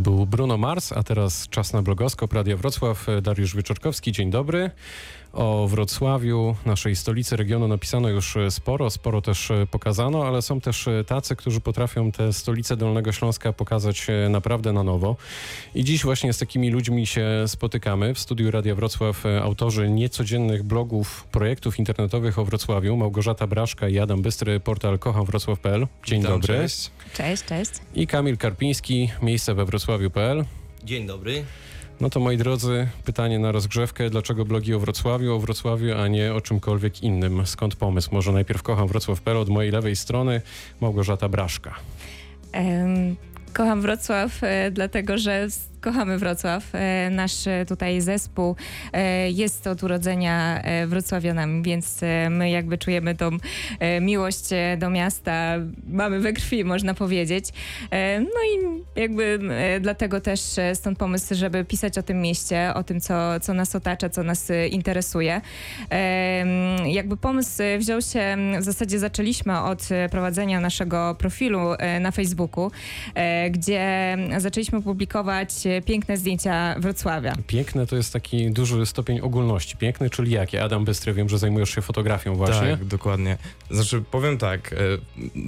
był Bruno Mars, a teraz czas na blogoskop Radia Wrocław. Dariusz Wieczorkowski, dzień dobry. O Wrocławiu, naszej stolicy regionu, napisano już sporo, sporo też pokazano, ale są też tacy, którzy potrafią tę stolicę Dolnego Śląska pokazać naprawdę na nowo. I dziś właśnie z takimi ludźmi się spotykamy. W studiu Radia Wrocław autorzy niecodziennych blogów, projektów internetowych o Wrocławiu, Małgorzata Braszka i Adam Bystry, portal kocham.wrocław.pl. Dzień Witam, dobry. Cześć. Cześć, cześć. I Kamil Karpiński, miejsce we wrocławiu.pl. Dzień dobry. No to moi drodzy, pytanie na rozgrzewkę. Dlaczego blogi o Wrocławiu, o Wrocławiu, a nie o czymkolwiek innym? Skąd pomysł? Może najpierw kocham Wrocław.pl od mojej lewej strony Małgorzata Braszka. Em, kocham Wrocław, e, dlatego że kochamy Wrocław. E, nasz e, tutaj zespół e, jest od urodzenia wrocławianami, więc my jakby czujemy tą miłość do miasta. Mamy we krwi, można powiedzieć. No i jakby dlatego też stąd pomysł, żeby pisać o tym mieście, o tym, co, co nas otacza, co nas interesuje. Jakby pomysł wziął się, w zasadzie zaczęliśmy od prowadzenia naszego profilu na Facebooku, gdzie zaczęliśmy publikować e, piękne zdjęcia Wrocławia. Piękne to jest taki duży stopień ogólności. Piękny, czyli jakie? Adam Bystry, wiem, że zajmujesz się fotografią właśnie. Tak, dokładnie. Znaczy, powiem tak, e,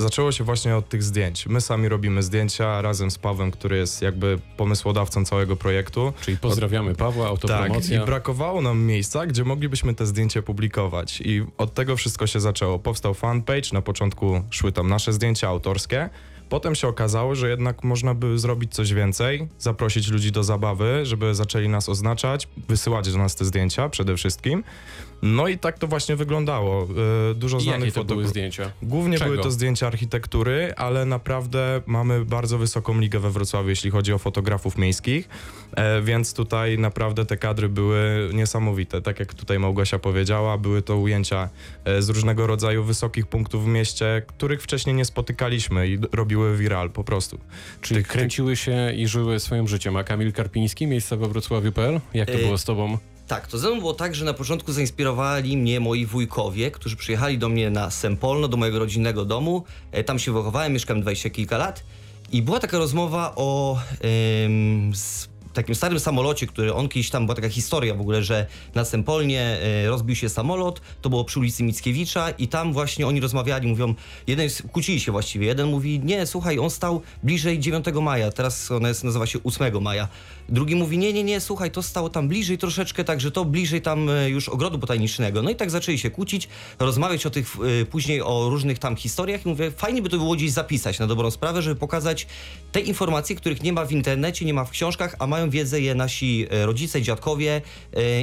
zaczęło się właśnie od tych zdjęć. My sami robimy zdjęcia razem z Pawłem, który jest jakby pomysłodawcą całego projektu. Czyli pozdrawiamy Pawła, Tak, autopromocja. i brakowało nam miejsca, gdzie moglibyśmy te zdjęcia publikować. I od tego wszystko się zaczęło. Powstał fanpage, na początku szły tam nasze zdjęcia autorskie. Potem się okazało, że jednak można by zrobić coś więcej, zaprosić ludzi do zabawy, żeby zaczęli nas oznaczać, wysyłać do nas te zdjęcia przede wszystkim. No i tak to właśnie wyglądało. E, Dużo I znanych jakie to były zdjęcia? Głównie Czego? były to zdjęcia architektury, ale naprawdę mamy bardzo wysoką ligę we Wrocławiu, jeśli chodzi o fotografów miejskich, e, więc tutaj naprawdę te kadry były niesamowite. Tak jak tutaj Małgosia powiedziała, były to ujęcia e, z różnego rodzaju wysokich punktów w mieście, których wcześniej nie spotykaliśmy i robiły viral po prostu. Czyli Tych- kręciły się i żyły swoim życiem. A Kamil Karpiński, miejsce we wrocławiu.pl? Jak to Y- było z tobą? Tak, to ze mną było tak, że na początku zainspirowali mnie moi wujkowie, którzy przyjechali do mnie na Sempolno, do mojego rodzinnego domu. E, Tam się wychowałem, mieszkałem 20 kilka lat. I była taka rozmowa o s- takim starym samolocie, który on kiedyś tam, była taka historia w ogóle, że na Sempolnie e, rozbił się samolot, to było przy ulicy Mickiewicza i tam właśnie oni rozmawiali, mówią, jeden, kłócili się właściwie, jeden mówi, nie, słuchaj, on stał bliżej 9 maja, teraz ona jest, nazywa się 8 maja. Drugi mówi, nie, nie, nie, słuchaj, to stało tam bliżej troszeczkę, także to bliżej tam e, już ogrodu botanicznego. No i tak zaczęli się kłócić, rozmawiać o tych, e, później o różnych tam historiach i mówię, fajnie by to było gdzieś zapisać na dobrą sprawę, żeby pokazać te informacje, których nie ma w internecie, nie ma w książkach, a mają wiedzę je nasi e, rodzice, dziadkowie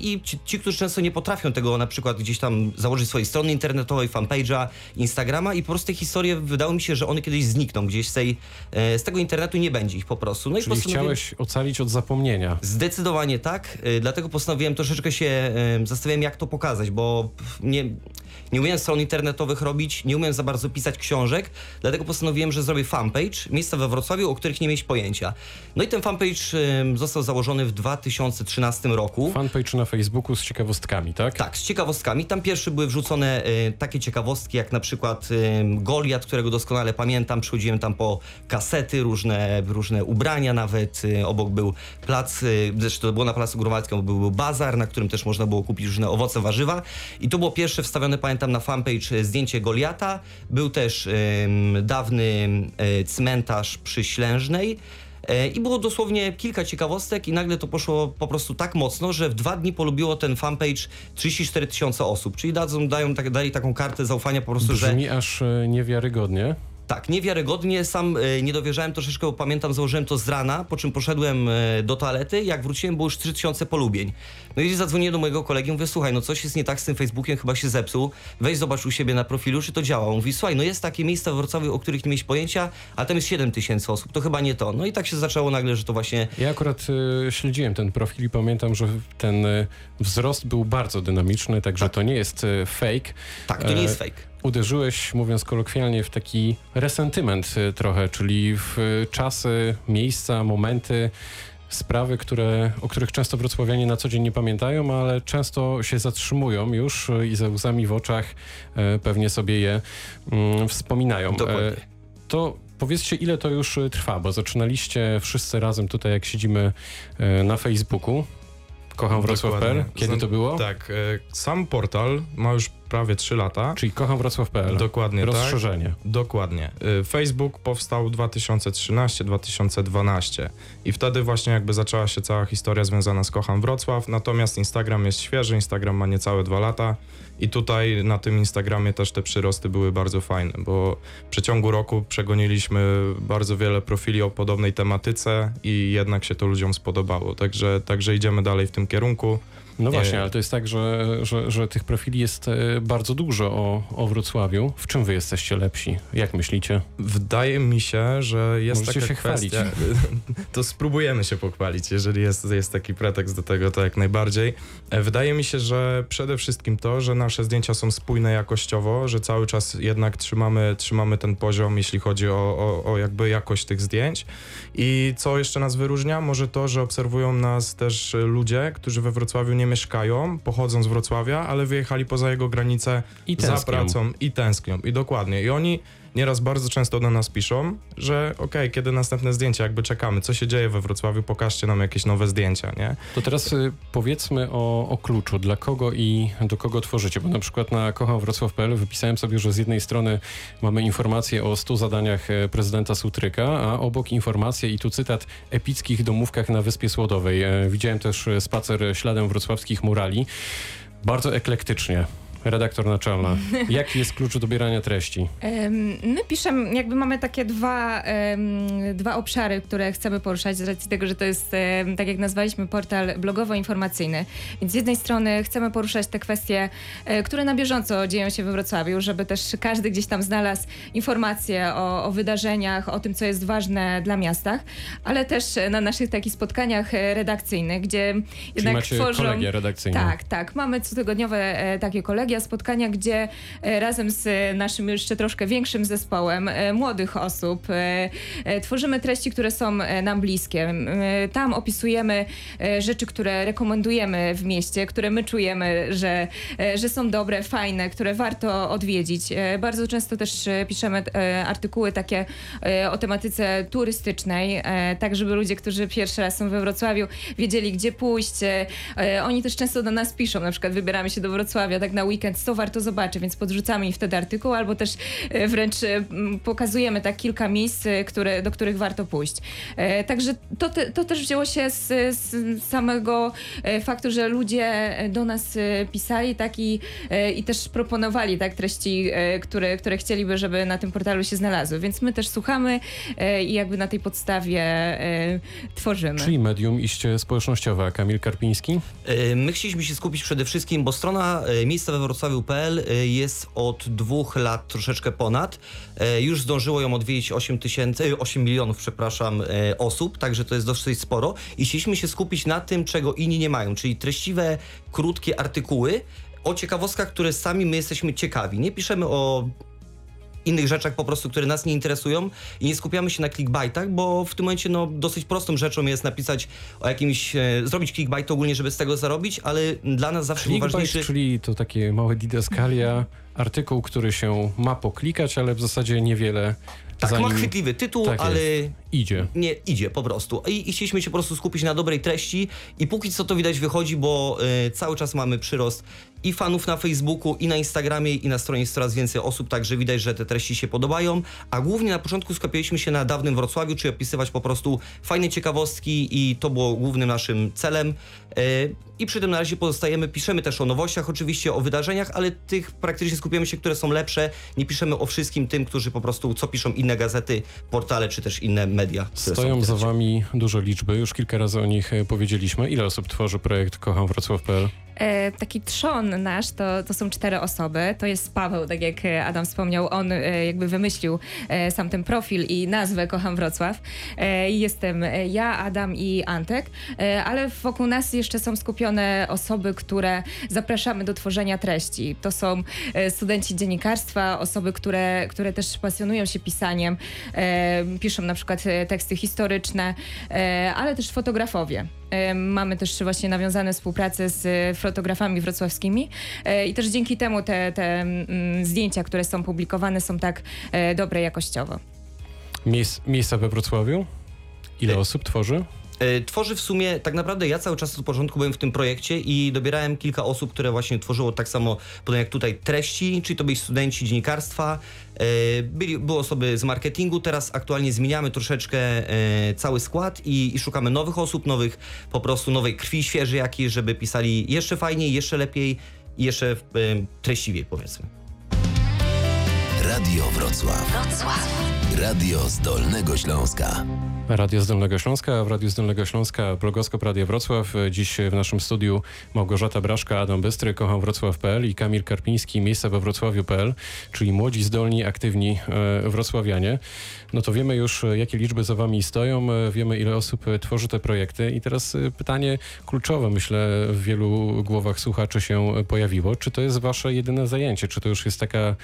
i ci, ci, którzy często nie potrafią tego na przykład gdzieś tam założyć swojej strony internetowej, fanpage'a, Instagrama i po prostu te historie, wydało mi się, że one kiedyś znikną, gdzieś z, tej, z tego internetu nie będzie ich po prostu. No i Czyli postanowiłem- chciałeś ocalić od zapomnienia. Zdecydowanie tak, y, dlatego postanowiłem troszeczkę się y, zastanawiałem, jak to pokazać, bo nie, nie umiem stron internetowych robić, nie umiem za bardzo pisać książek, dlatego postanowiłem, że zrobię fanpage, miejsca we Wrocławiu, o których nie mieć pojęcia. No i ten fanpage y, został założony w 2013 roku. Fanpage na Facebooku z ciekawostkami, tak? Tak, z ciekawostkami. Tam pierwsze były wrzucone e, takie ciekawostki, jak na przykład Goliat, którego doskonale pamiętam. Przychodziłem tam po kasety, różne, różne ubrania nawet. E, obok był plac, e, zresztą to było na Placu Gromadzkim, był, był bazar, na którym też można było kupić różne owoce, warzywa. I to było pierwsze wstawione, pamiętam, na fanpage e, zdjęcie Goliata. Był też em, dawny e, cmentarz przy Ślężnej. I było dosłownie kilka ciekawostek i nagle to poszło po prostu tak mocno, że w dwa dni polubiło ten fanpage 34 tysiące osób. Czyli dadzą, dają, tak, dali taką kartę zaufania po prostu, że Brzmi aż niewiarygodnie. Tak, niewiarygodnie. Sam e, nie dowierzałem troszeczkę, bo pamiętam, założyłem to z rana, po czym poszedłem e, do toalety. Jak wróciłem, było już 3000 polubień. No i zadzwoniłem do mojego kolegi, mówię, słuchaj, no coś jest nie tak z tym Facebookiem, chyba się zepsuł. Weź zobacz u siebie na profilu, czy to działa. On mówi, słuchaj, no jest takie miejsca w Wrocławiu, o których nie mieć pojęcia, a tam jest 7000 osób, to chyba nie to. No i tak się zaczęło nagle, że to właśnie Ja akurat e, śledziłem ten profil i pamiętam, że ten wzrost był bardzo dynamiczny, także to nie jest fake. Tak, to nie jest fake. Uderzyłeś, mówiąc kolokwialnie, w taki resentyment e, trochę, czyli w e, czasy, miejsca, momenty, sprawy, które, o których często wrocławianie na co dzień nie pamiętają, ale często się zatrzymują już e, i ze łzami w oczach pewnie sobie je mm, wspominają. Dokładnie. E, To powiedzcie, ile to już y, trwa, bo zaczynaliście wszyscy razem tutaj, jak siedzimy y, na Facebooku. Kocham Wrocław.pl. Dokładnie. Kiedy to było? Tak, sam portal ma już prawie 3 lata. Czyli kocham Wrocław.pl. Dokładnie tak. Rozszerzenie. Dokładnie. Y, Facebook powstał 2013-2012 i wtedy właśnie jakby zaczęła się cała historia związana z Kocham Wrocław, natomiast Instagram jest świeży, Instagram ma niecałe dwa lata i tutaj na tym Instagramie też te przyrosty były bardzo fajne, bo w przeciągu roku przegoniliśmy bardzo wiele profili o podobnej tematyce i jednak się to ludziom spodobało, także, także idziemy dalej w tym kierunku. No Nie. właśnie, ale to jest tak, że, że, że tych profili jest e, bardzo dużo o, o Wrocławiu. W czym wy jesteście lepsi? Jak myślicie? Wydaje mi się, że jest Możecie taka się chwalić. kwestia. To spróbujemy się pochwalić, jeżeli jest, jest taki pretekst do tego, to jak najbardziej. E, Wydaje mi się, że przede wszystkim to, że nasze zdjęcia są spójne jakościowo, że cały czas jednak trzymamy, trzymamy ten poziom, jeśli chodzi o, o, o jakby jakość tych zdjęć. I co jeszcze nas wyróżnia? Może to, że obserwują nas też e, ludzie, którzy we Wrocławiu nie mieszkają, pochodzą z Wrocławia, ale wyjechali poza jego granice I za pracą i tęsknią. I dokładnie. I oni nieraz bardzo często do nas piszą, że okej, kiedy następne zdjęcia, jakby czekamy, co się dzieje we Wrocławiu, pokażcie nam jakieś nowe zdjęcia, nie? To teraz y, powiedzmy o, o kluczu. Dla kogo i do kogo tworzycie? Bo na przykład na kochamwrocław.pl wypisałem sobie, że z jednej strony mamy informacje o 100 zadaniach e, prezydenta Sutryka, a obok informacje i tu cytat epickich domówkach na Wyspie Słodowej. E, Widziałem też e, spacer śladem wrocławskich murali. Bardzo eklektycznie. Redaktor naczelna. Jaki jest klucz do dobierania treści? My piszemy, jakby mamy takie dwa, dwa obszary, które chcemy poruszać z racji tego, że to jest, tak jak nazwaliśmy, portal blogowo-informacyjny. Więc z jednej strony chcemy poruszać te kwestie, e, które na bieżąco dzieją się we Wrocławiu, żeby też każdy gdzieś tam znalazł informacje o, o wydarzeniach, o tym, co jest ważne dla miasta, ale też na naszych takich spotkaniach e, redakcyjnych, gdzie Czyli jednak macie tworzą... kolegia redakcyjne. Tak, tak. Mamy cotygodniowe e, takie kolegia, spotkania, gdzie e, razem z e, naszym jeszcze troszkę większym zespołem e, młodych osób tworzymy treści, które są nam bliskie. Tam opisujemy rzeczy, które rekomendujemy w mieście, które my czujemy, że, że są dobre, fajne, które warto odwiedzić. Bardzo często też piszemy artykuły takie o tematyce turystycznej, tak żeby ludzie, którzy pierwszy raz są we Wrocławiu, wiedzieli, gdzie pójść. Oni też często do nas piszą, na przykład wybieramy się do Wrocławia tak na weekend, co warto zobaczyć, więc podrzucamy im wtedy artykuł, albo też e, wręcz e, pokazujemy tak kilka miejsc, e, które, do których warto pójść. Także to, te, to też wzięło się z, z samego faktu, że ludzie do nas pisali tak i, i też proponowali tak treści, które, które chcieliby, żeby na tym portalu się znalazły. Więc my też słuchamy i jakby na tej podstawie tworzymy. Czyli medium iście społecznościowe. Kamil Karpiński? My chcieliśmy się skupić przede wszystkim, bo strona miejsca we Wrocławiu.pl e, jest od dwóch lat troszeczkę ponad. E, Już zdążyło ją odwiedzić 8 tysięcy, e, 8 milionów, przepraszam, osób, także to jest dosyć sporo. I chcieliśmy się skupić na tym, czego inni nie mają, czyli treściwe, krótkie artykuły o ciekawostkach, które sami my jesteśmy ciekawi. Nie piszemy o innych rzeczach po prostu, które nas nie interesują i nie skupiamy się na clickbaitach, bo w tym momencie no, dosyć prostą rzeczą jest napisać o jakimś, e, zrobić clickbait ogólnie, żeby z tego zarobić, ale dla nas zawsze Clickbait, ważniejszy... czyli to takie małe didaskalia, artykuł, który się ma poklikać, ale w zasadzie niewiele Tak, za ma chwytliwy tytuł, Tak ale idzie. nie idzie po prostu. I, I chcieliśmy się po prostu skupić na dobrej treści i póki co to widać wychodzi, bo y, cały czas mamy przyrost i fanów na Facebooku, i na Instagramie, i na stronie jest coraz więcej osób, także widać, że te treści się podobają, a głównie na początku skupiliśmy się na dawnym Wrocławiu, czyli opisywać po prostu fajne ciekawostki i to było głównym naszym celem. Y, I przy tym na razie pozostajemy, piszemy też o nowościach oczywiście, o wydarzeniach, ale tych praktycznie skupiamy się, które są lepsze. Nie piszemy o wszystkim tym, którzy po prostu, co piszą inne gazety, portale, czy też inne media. Stoją za wami duże liczby, już kilka razy o nich e, powiedzieliśmy. Ile osób tworzy projekt Kocham Wrocław.pl? E, taki trzon nasz to, to są cztery osoby. To jest Paweł, tak jak e, Adam wspomniał. On e, jakby wymyślił sam ten profil i nazwę Kocham Wrocław. Jestem ja, Adam i Antek, ale wokół nas jeszcze są skupione osoby, które zapraszamy do tworzenia treści. To są studenci dziennikarstwa, osoby, które, które też pasjonują się pisaniem, piszą na przykład teksty historyczne, ale też fotografowie. Mamy też właśnie nawiązane współpracę z e, fotografami wrocławskimi e, i też dzięki temu te, te mm, zdjęcia, które są publikowane są tak e, dobre jakościowo. Miejsc, miejsca we Wrocławiu? Ile osób tworzy? E, Tworzy w sumie, tak naprawdę ja cały czas od początku byłem w tym projekcie i dobierałem kilka osób, które właśnie tworzyło tak samo, podobnie jak tutaj, treści, czyli to byli studenci dziennikarstwa, e, byli, były osoby z marketingu, teraz aktualnie zmieniamy troszeczkę e, cały skład i, i szukamy nowych osób, nowych, po prostu nowej krwi świeżej jakiej, żeby pisali jeszcze fajniej, jeszcze lepiej i jeszcze treściwiej powiedzmy. Radio Wrocław. Radio z Dolnego Śląska. Radio z Dolnego Śląska, w Radiu z Dolnego Śląska Blogoskop Radio Wrocław. Dziś w naszym studiu Małgorzata Braszka, Adam Bystry, Kocham Wrocław.pl i Kamil Karpiński, miejsca we Wrocławiu.pl, czyli młodzi, zdolni, aktywni e, wrocławianie. No to wiemy już, e, jakie liczby za wami stoją, e, wiemy, ile osób tworzy te projekty i teraz pytanie kluczowe, myślę, w wielu głowach słuchaczy się pojawiło. Czy to jest wasze jedyne zajęcie? Czy to już jest taka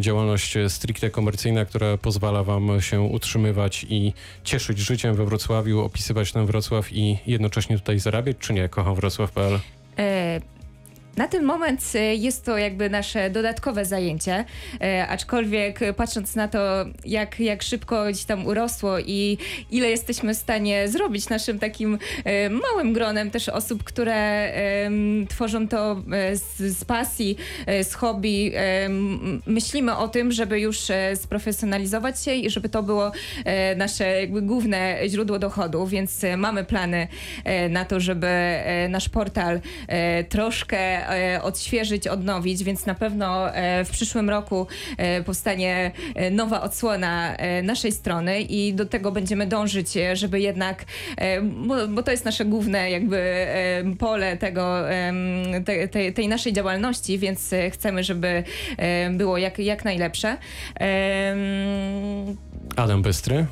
działalność stricte komercyjna, która pozwala wam się utrzymywać i cieszyć życiem we Wrocławiu, opisywać ten Wrocław i jednocześnie tutaj zarabiać, czy nie? Kocham Wrocław.pl. E, Na ten moment e, jest to jakby nasze dodatkowe zajęcie, e, aczkolwiek patrząc na to, jak, jak szybko gdzieś tam urosło i ile jesteśmy w stanie zrobić naszym takim e, małym gronem też osób, które tworzą to z, z pasji, z hobby, myślimy o tym, żeby już sprofesjonalizować się i żeby to było nasze jakby główne źródło dochodu, więc mamy plany na to, żeby nasz portal troszkę odświeżyć, odnowić, więc na pewno e, w przyszłym roku e, powstanie e, nowa odsłona e, naszej strony i do tego będziemy dążyć, e, żeby jednak, e, bo, bo to jest nasze główne jakby e, pole tego, te, te, tej naszej działalności, więc e, chcemy, żeby e, było jak, jak najlepsze. Adam Bystry.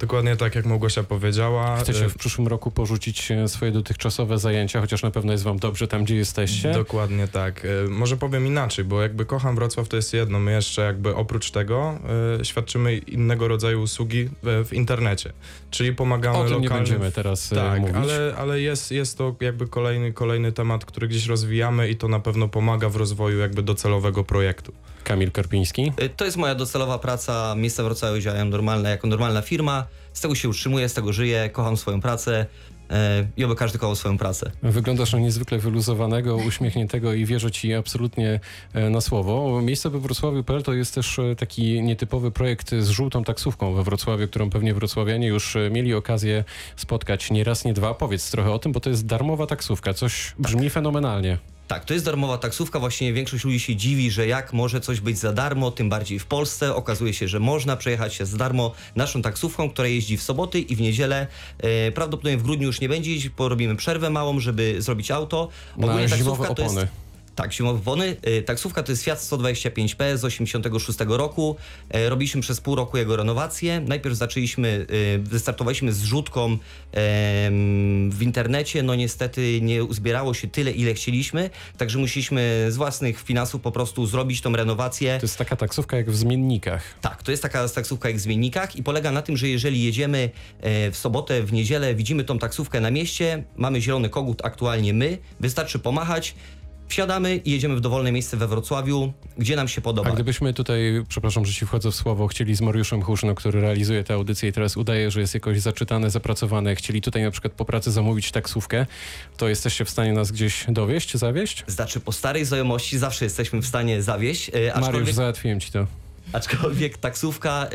Dokładnie tak, jak Małgosia powiedziała. Chcecie e, w przyszłym roku porzucić e, swoje dotychczasowe zajęcia, chociaż na pewno jest wam dobrze tam, gdzie jesteście. Dokładnie tak. E, Może powiem inaczej, bo jakby kocham Wrocław to jest jedno. My jeszcze jakby oprócz tego e, świadczymy innego rodzaju usługi w, internecie. Czyli pomagamy o tym nie lokalnym... będziemy teraz Tak, mówić. ale, ale jest, jest to jakby kolejny, kolejny temat, który gdzieś rozwijamy i to na pewno pomaga w rozwoju jakby docelowego projektu. Kamil Karpiński. Y, To jest moja docelowa praca. Miejsca w Wrocławiu działają normalne, jako normalna firma. Z tego się utrzymuję, z tego żyję, kocham swoją pracę e, i oby każdy kochał swoją pracę. Wyglądasz na niezwykle wyluzowanego, uśmiechniętego i wierzę ci absolutnie e, na słowo. Miejsce we Wrocławiu.pl to jest też e, taki nietypowy projekt z żółtą taksówką we Wrocławiu, którą pewnie wrocławianie już e, mieli okazję spotkać nie raz, nie dwa. Powiedz trochę o tym, bo to jest darmowa taksówka. Coś brzmi fenomenalnie. Tak, to jest darmowa taksówka. Właśnie większość ludzi się dziwi, że jak może coś być za darmo, tym bardziej w Polsce. Okazuje się, że można przejechać się za darmo naszą taksówką, która jeździ w soboty i w niedzielę. E, prawdopodobnie w grudniu już nie będzie jeździć, porobimy przerwę małą, żeby zrobić auto. Na zimowe to jest... opony. Tak, zimowe opony. Y, Taksówka to jest Fiat 125P z 86 roku. E, Robiliśmy przez pół roku jego renowację. Najpierw zaczęliśmy, y, wystartowaliśmy z rzutką w internecie. No niestety nie uzbierało się tyle, ile chcieliśmy, także musieliśmy z własnych finansów po prostu zrobić tą renowację. To jest taka taksówka jak w zmiennikach. Tak, to jest taka taksówka jak w zmiennikach i polega na tym, że jeżeli jedziemy e, w sobotę, w niedzielę, widzimy tą taksówkę na mieście, mamy zielony kogut aktualnie my, wystarczy pomachać, wsiadamy i jedziemy w dowolne miejsce we Wrocławiu, gdzie nam się podoba. A gdybyśmy tutaj, przepraszam, że ci wchodzę w słowo, chcieli z Mariuszem Huszno, który realizuje tę audycję i teraz udaje, że jest jakoś zaczytany, zapracowany, chcieli tutaj na przykład po pracy zamówić taksówkę, to jesteście w stanie nas gdzieś dowieść, zawieść? Znaczy, po starej znajomości zawsze jesteśmy w stanie zawieść, e, Mariusz, aczkolwiek, załatwiłem ci to. Aczkolwiek taksówka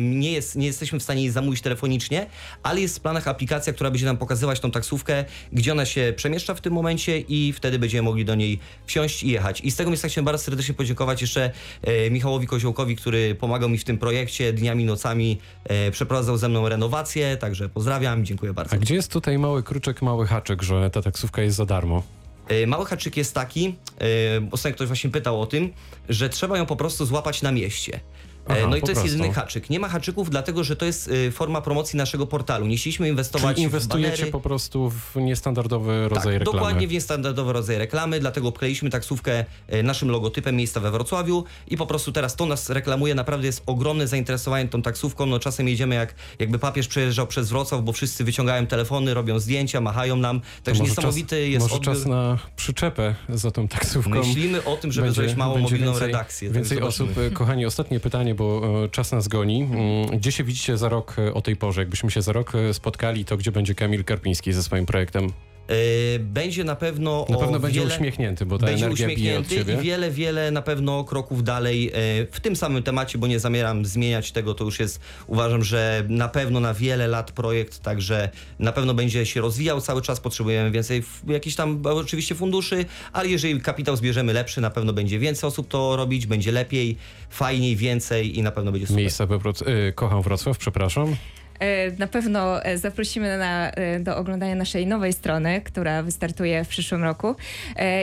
nie, jest, nie jesteśmy w stanie jej zamówić telefonicznie, ale jest w planach aplikacja, która będzie nam pokazywać tą taksówkę, gdzie ona się przemieszcza w tym momencie i wtedy będziemy mogli do niej wsiąść i jechać. I z tego miejsca chciałem bardzo serdecznie podziękować jeszcze e, Michałowi Koziołkowi, który pomagał mi w tym projekcie dniami, nocami, e, przeprowadzał ze mną renowację, także pozdrawiam, dziękuję bardzo. A gdzie jest tutaj mały kruczek, mały haczyk, że ta taksówka jest za darmo? E, Mały haczyk jest taki, e, ostatnio ktoś właśnie pytał o tym, że trzeba ją po prostu złapać na mieście. E, Aha, no i to jest prostu. jedyny haczyk. Nie ma haczyków, dlatego że to jest e, forma promocji naszego portalu. Nie chcieliśmy inwestować Czyli w inwestujecie banery. po prostu w niestandardowy rodzaj tak, reklamy. dokładnie w niestandardowy rodzaj reklamy, dlatego obkleiliśmy taksówkę e, naszym logotypem miejsca we Wrocławiu i po prostu teraz to nas reklamuje, naprawdę jest ogromne zainteresowanie tą taksówką, no czasem jedziemy jak jakby papież przejeżdżał przez Wrocław, bo wszyscy wyciągają telefony, robią zdjęcia, machają nam, także niesamowity czas, jest Może odbiór. czas na przyczepę za tą taksówką. Myślimy o tym, żeby Będzie- zrobić małą mobilną więcej, redakcję. tak Więcej osób. Kochani, ostatnie pytanie, bo e, czas nas goni. Mm, Gdzie się widzicie za rok e, o tej porze? Jakbyśmy się za rok e, spotkali, to gdzie będzie Kamil Karpiński ze swoim projektem? E, Będzie na pewno Na pewno będzie wiele... uśmiechnięty, bo ta będzie energia bije od uśmiechnięty ciebie. i wiele, wiele na pewno kroków dalej e, w tym samym temacie, bo nie zamieram zmieniać tego, to już jest, uważam, że na pewno na wiele lat projekt, także na pewno będzie się rozwijał cały czas, potrzebujemy więcej jakichś tam oczywiście funduszy, ale jeżeli kapitał zbierzemy lepszy, na pewno będzie więcej osób to robić, będzie lepiej, fajniej, więcej i na pewno będzie super. Miejsca e, Kocham Wrocław, przepraszam. E, Na pewno e, zaprosimy na, e, do oglądania naszej nowej strony, która wystartuje w przyszłym roku.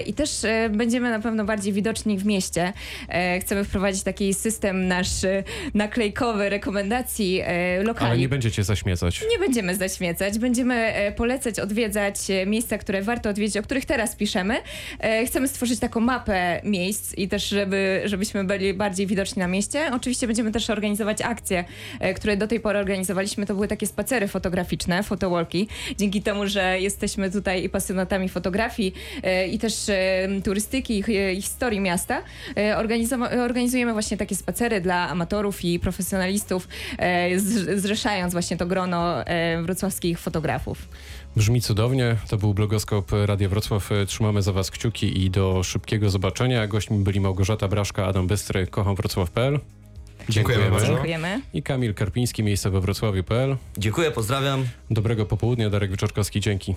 I też będziemy na pewno bardziej widoczni w mieście. Chcemy wprowadzić taki system nasz naklejkowy rekomendacji lokali. Ale nie będziecie zaśmiecać. Nie będziemy zaśmiecać, będziemy polecać, odwiedzać miejsca, które warto odwiedzić, o których teraz piszemy. Chcemy stworzyć taką mapę miejsc i też, żeby, żebyśmy byli bardziej widoczni na mieście. Oczywiście będziemy też organizować akcje, które do tej pory organizowaliśmy. To były takie spacery fotograficzne, photowalki. Dzięki temu, że jesteśmy tutaj i pasjonatami fotografii e, i też e, turystyki i i historii miasta, e, organizujemy właśnie takie spacery dla amatorów i profesjonalistów, e, zrzeszając właśnie to grono e, wrocławskich fotografów. Brzmi cudownie. To był blogoskop Radia Wrocław. E, Trzymamy za was kciuki i do szybkiego zobaczenia. Gośćmi byli Małgorzata Braszka, Adam Bystry, kocham-wrocław.pl. Dziękujemy bardzo. Dziękujemy. I Kamil Karpiński, miejsce we wrocławiu.pl. Dziękuję, pozdrawiam. Dobrego popołudnia, Darek Wieczorkowski, dzięki.